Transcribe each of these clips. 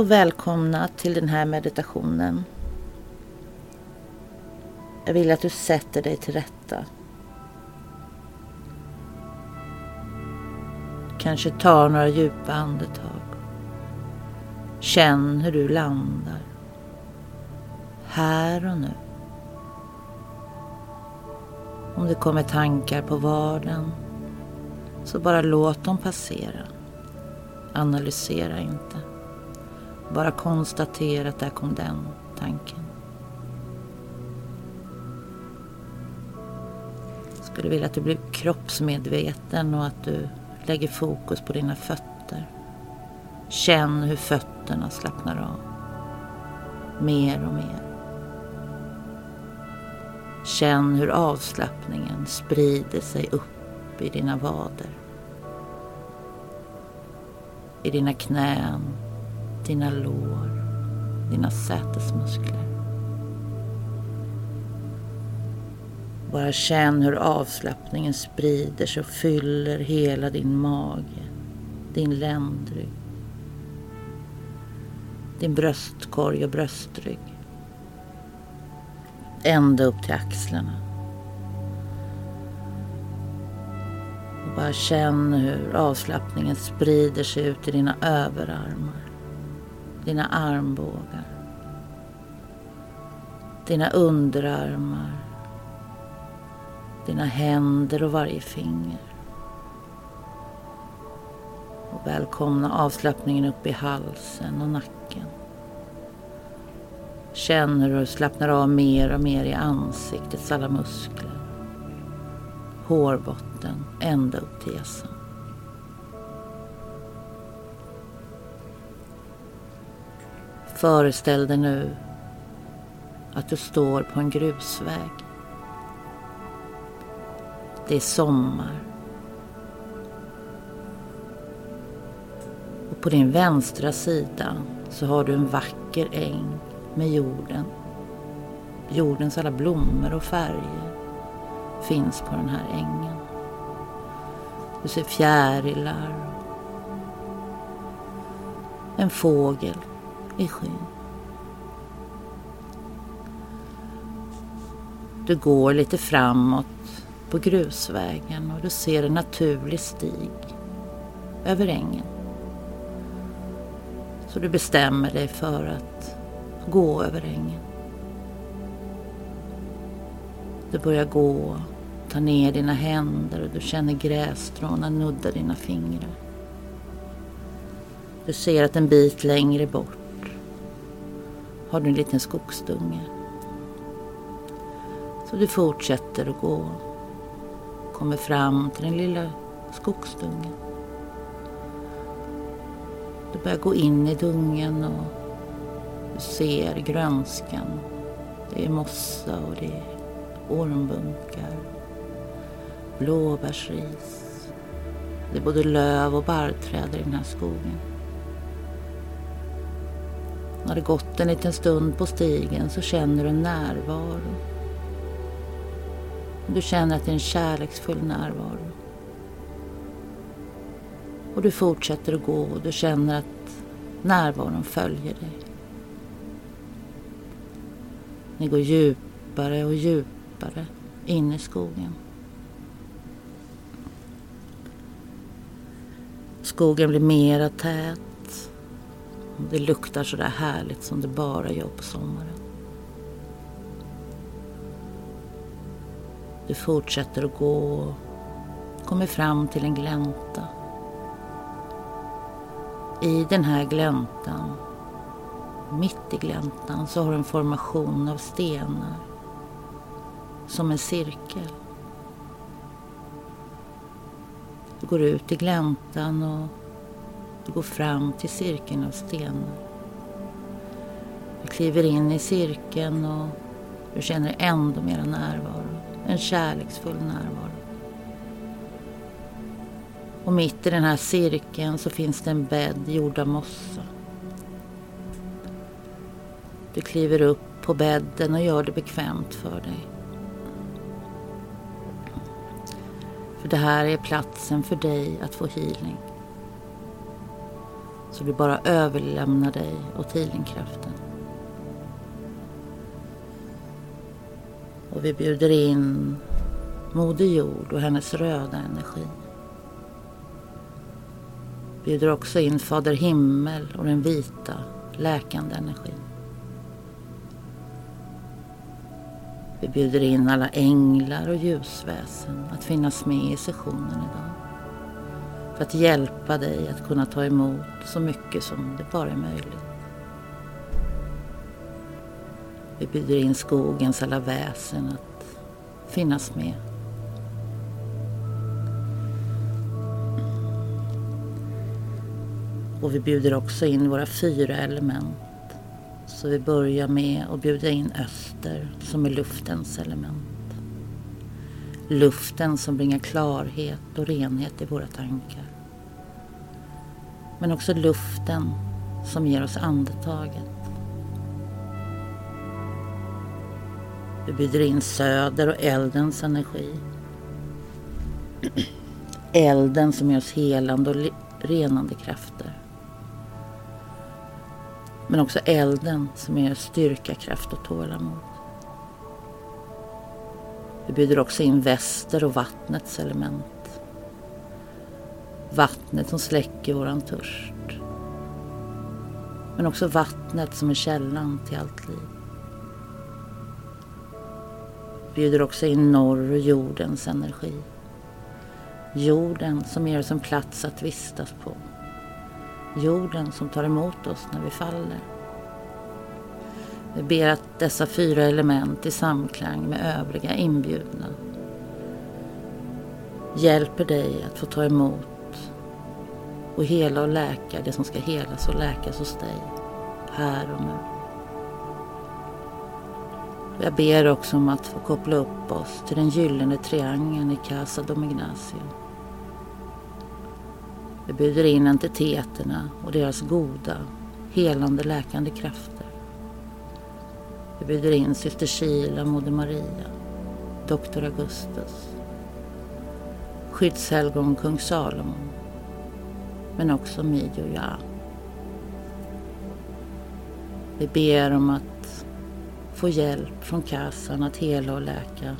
och välkomna till den här meditationen. Jag vill att du sätter dig till rätta. Kanske tar några djupa andetag. Känn hur du landar. Här och nu. Om det kommer tankar på vardagen så bara låt dem passera. Analysera inte. Bara konstatera att där kom den tanken. Jag skulle vilja att du blir kroppsmedveten och att du lägger fokus på dina fötter. Känn hur fötterna slappnar av. Mer och mer. Känn hur avslappningen sprider sig upp i dina vader. I dina knän, dina lår, dina sätesmuskler. Bara känn hur avslappningen sprider sig och fyller hela din mage, din ländrygg, din bröstkorg och bröstrygg. Ända upp till axlarna. Och bara känn hur avslappningen sprider sig ut i dina överarmar, dina armbågar, dina underarmar, dina händer och varje finger. Och välkomna avslappningen upp i halsen och nacken. Känn hur du slappnar av mer och mer i ansiktets alla muskler. Hårbotten ända upp till hjässan. Föreställ dig nu att du står på en grusväg. Det är sommar. Och på din vänstra sida så har du en vacker äng med jorden. Jordens alla blommor och färger finns på den här ängen. Du ser fjärilar. En fågel i skyn. Du går lite framåt på grusvägen och du ser en naturlig stig över ängen. Så du bestämmer dig för att gå över ängen. Du börjar gå, ta ner dina händer och du känner grässtråna nudda dina fingrar. Du ser att en bit längre bort har du en liten skogsdunge. Så du fortsätter att gå. Kommer fram till den lilla skogsdungen. Du börjar gå in i dungen och du ser grönskan. Det är mossa och det är ormbunkar. Blåbärsris. Det är både löv och barrträd i den här skogen. När det gått en liten stund på stigen så känner du en närvaro. Du känner att det är en kärleksfull närvaro. Och du fortsätter att gå och du känner att närvaron följer dig. Ni går djupare och djupare in i skogen. Skogen blir mera tät. Det luktar så där härligt som det bara gör på sommaren. Du fortsätter att gå och kommer fram till en glänta. I den här gläntan, mitt i gläntan, så har du en formation av stenar. Som en cirkel. Du går ut i gläntan och går fram till cirkeln av stenar. Du kliver in i cirkeln och du känner ändå mera närvaro. En kärleksfull närvaro. Och mitt i den här cirkeln så finns det en bädd gjord av mossa. Du kliver upp på bädden och gör det bekvämt för dig. För det här är platsen för dig att få healing. Så du bara överlämnar dig åt healingkraften. Och vi bjuder in Moder Jord och hennes röda energi. Bjuder också in Fader Himmel och den vita läkande energin. Vi bjuder in alla änglar och ljusväsen att finnas med i sessionen idag. För att hjälpa dig att kunna ta emot så mycket som det bara är möjligt. Vi bjuder in skogens alla väsen att finnas med. Och vi bjuder också in våra fyra element så vi börjar med att bjuda in öster som är luftens element. Luften som bringar klarhet och renhet i våra tankar. Men också luften som ger oss andetaget. Vi bjuder in söder och eldens energi. Elden som ger oss helande och renande krafter. Men också elden som ger styrka, kraft och tålamod. Det bjuder också in väster och vattnets element. Vattnet som släcker våran törst. Men också vattnet som är källan till allt liv. Det bjuder också in norr och jordens energi. Jorden som ger oss en plats att vistas på jorden som tar emot oss när vi faller. Vi ber att dessa fyra element i samklang med övriga inbjudna hjälper dig att få ta emot och hela och läka det som ska helas och läkas hos dig här och nu. Jag ber också om att få koppla upp oss till den gyllene triangeln i Casa Domignacio. Vi bjuder in entiteterna och deras goda, helande, läkande krafter. Vi bjuder in syster Sheila, Moder Maria, doktor Augustus, skyddshelgon kung Salomon, men också Midjo Ja. Vi ber om att få hjälp från kassan att hela och läka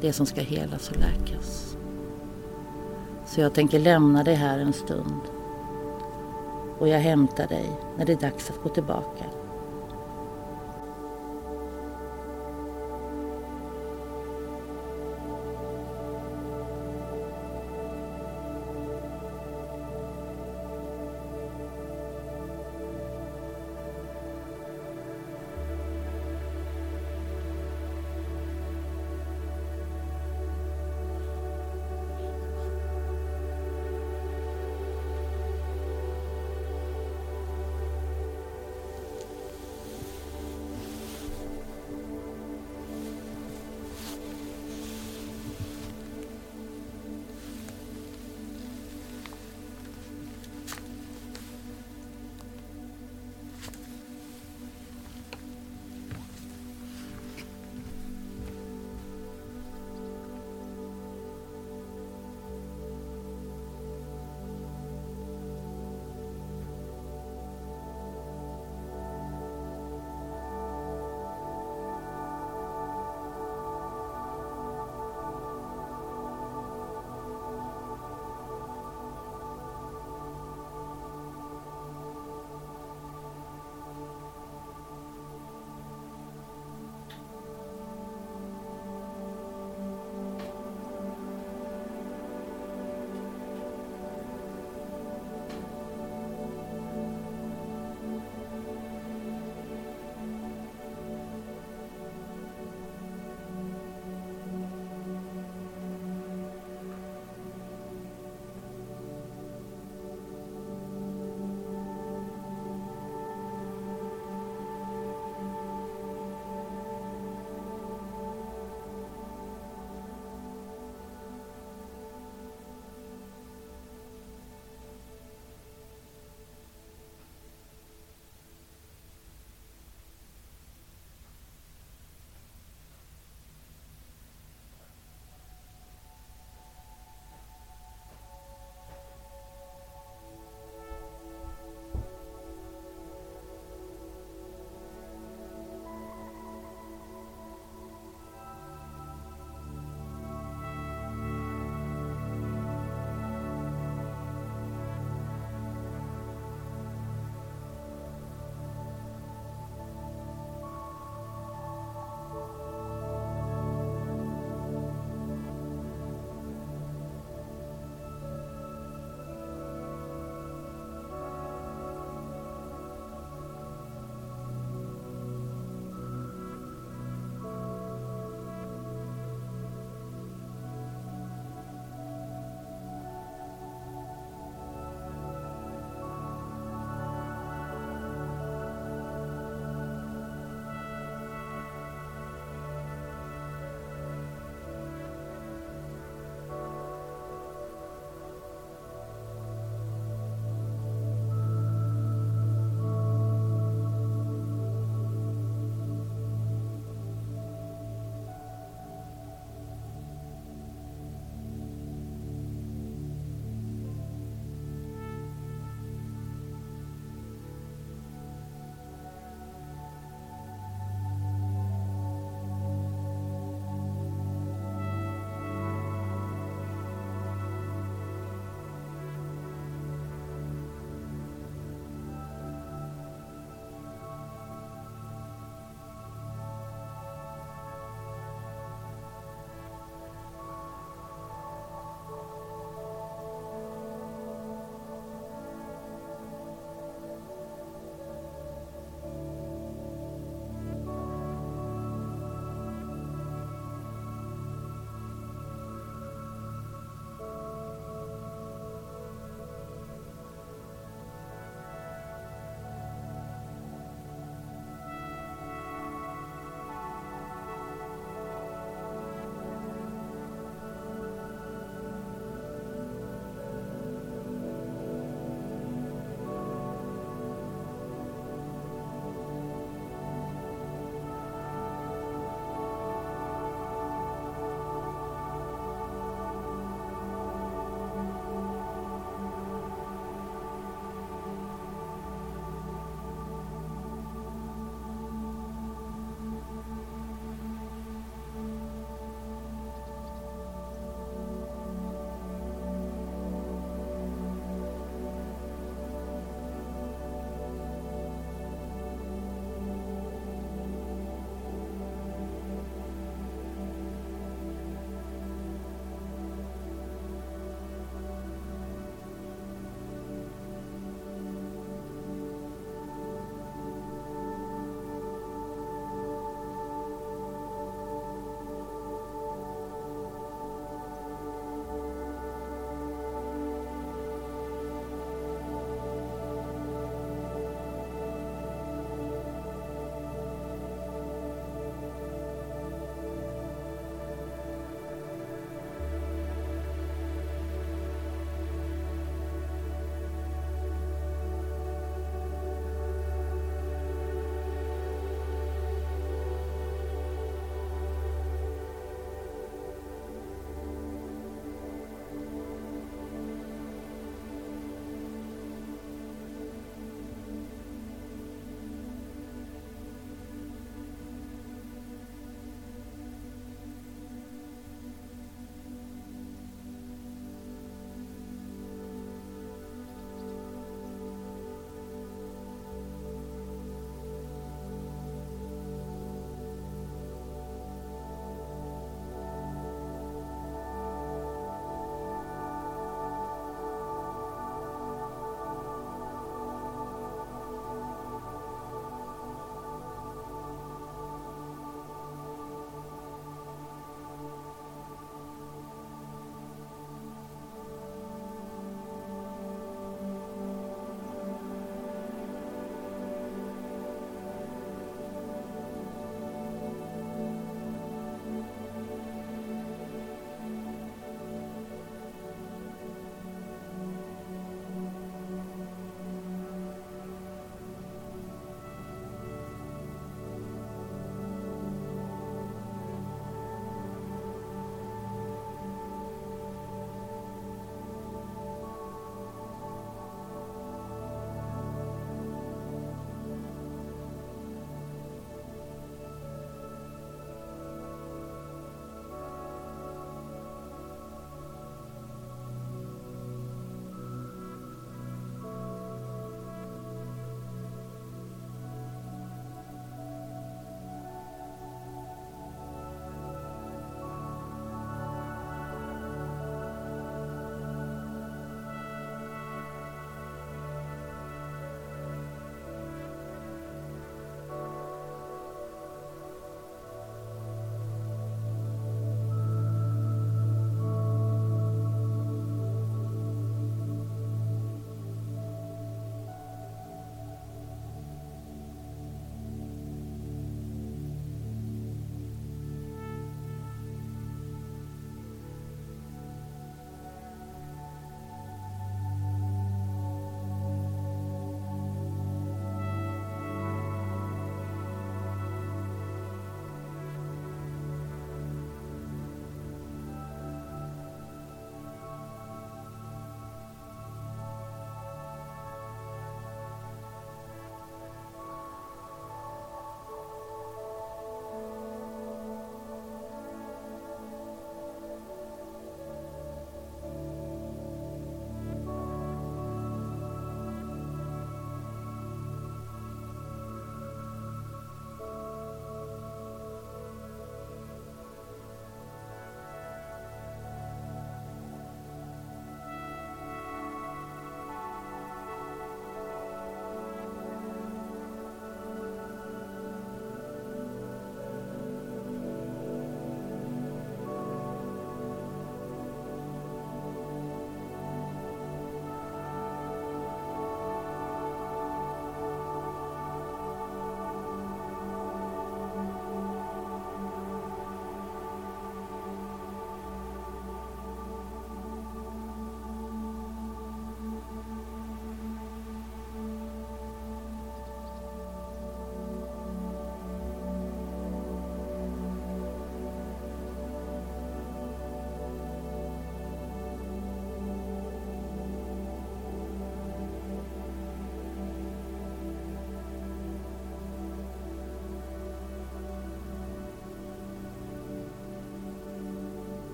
det som ska helas och läkas. Så jag tänker lämna dig här en stund. Och jag hämtar dig när det är dags att gå tillbaka.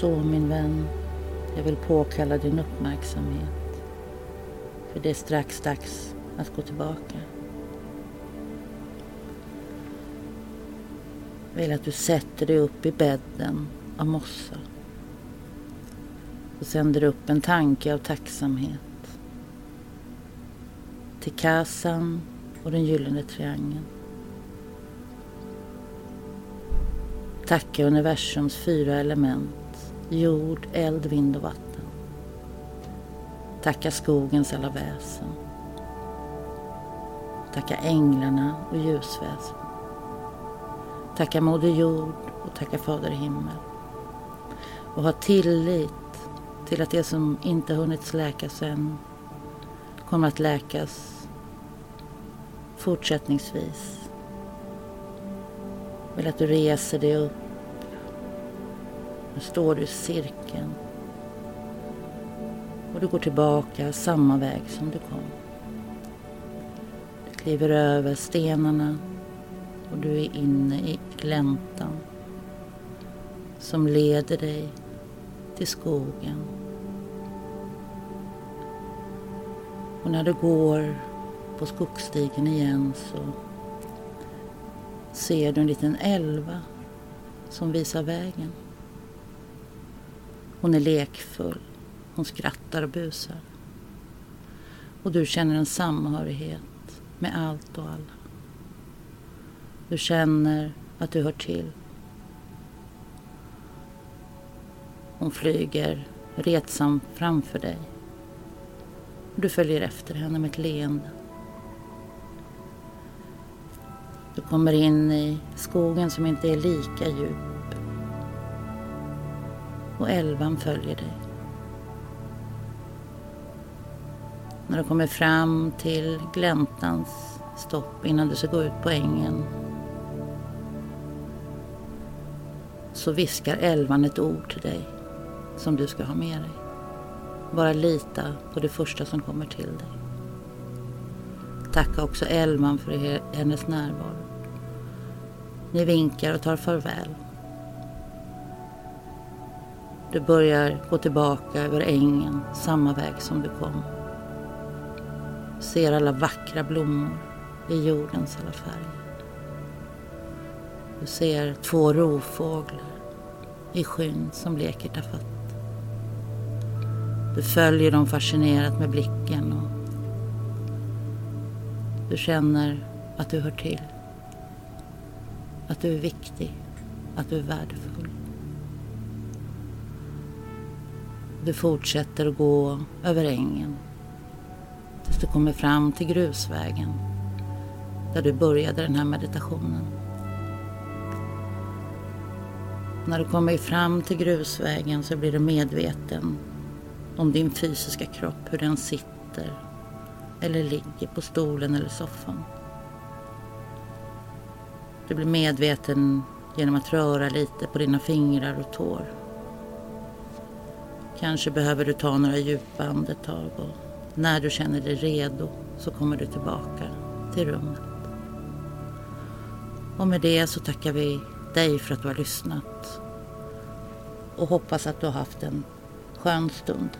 Så min vän, jag vill påkalla din uppmärksamhet. För det är strax dags att gå tillbaka. Jag vill att du sätter dig upp i bädden av mossa och sänder upp en tanke av tacksamhet till Kasan och den gyllene triangeln. Tacka universums fyra element, jord, eld, vind och vatten. Tacka skogens alla väsen. Tacka änglarna och ljusväsen. Tacka Moder Jord och tacka Fader himmel. Och ha tillit till att det som inte hunnit läkas än kommer att läkas fortsättningsvis. Jag vill att du reser dig upp. Nu står du i cirkeln. Och du går tillbaka samma väg som du kom. Du kliver över stenarna och du är inne i gläntan som leder dig till skogen. Och när du går på skogsstigen igen så ser du en liten älva som visar vägen. Hon är lekfull. Hon skrattar och busar. Och du känner en samhörighet med allt och alla. Du känner att du hör till. Hon flyger retsam framför dig. Du följer efter henne med ett leende. Du kommer in i skogen som inte är lika djup. Och älvan följer dig. När du kommer fram till gläntans stopp innan du ska gå ut på ängen så viskar älvan ett ord till dig som du ska ha med dig. Bara lita på det första som kommer till dig. Tacka också älvan för hennes närvaro. Ni vinkar och tar farväl. Du börjar gå tillbaka över ängen, samma väg som du kom. Ser alla vackra blommor i jordens alla färger. Du ser två rovfåglar i skyn som leker tafatt. Du följer dem fascinerat med blicken och du känner att du hör till. Att du är viktig, att du är värdefull. Du fortsätter att gå över ängen tills du kommer fram till grusvägen där du började den här meditationen. När du kommer fram till grusvägen så blir du medveten om din fysiska kropp, hur den sitter eller ligger på stolen eller soffan. Du blir medveten genom att röra lite på dina fingrar och tår. Kanske behöver du ta några djupa andetag och när du känner dig redo så kommer du tillbaka till rummet. Och med det så tackar vi dig för att du har lyssnat och hoppas att du har haft en skön stund.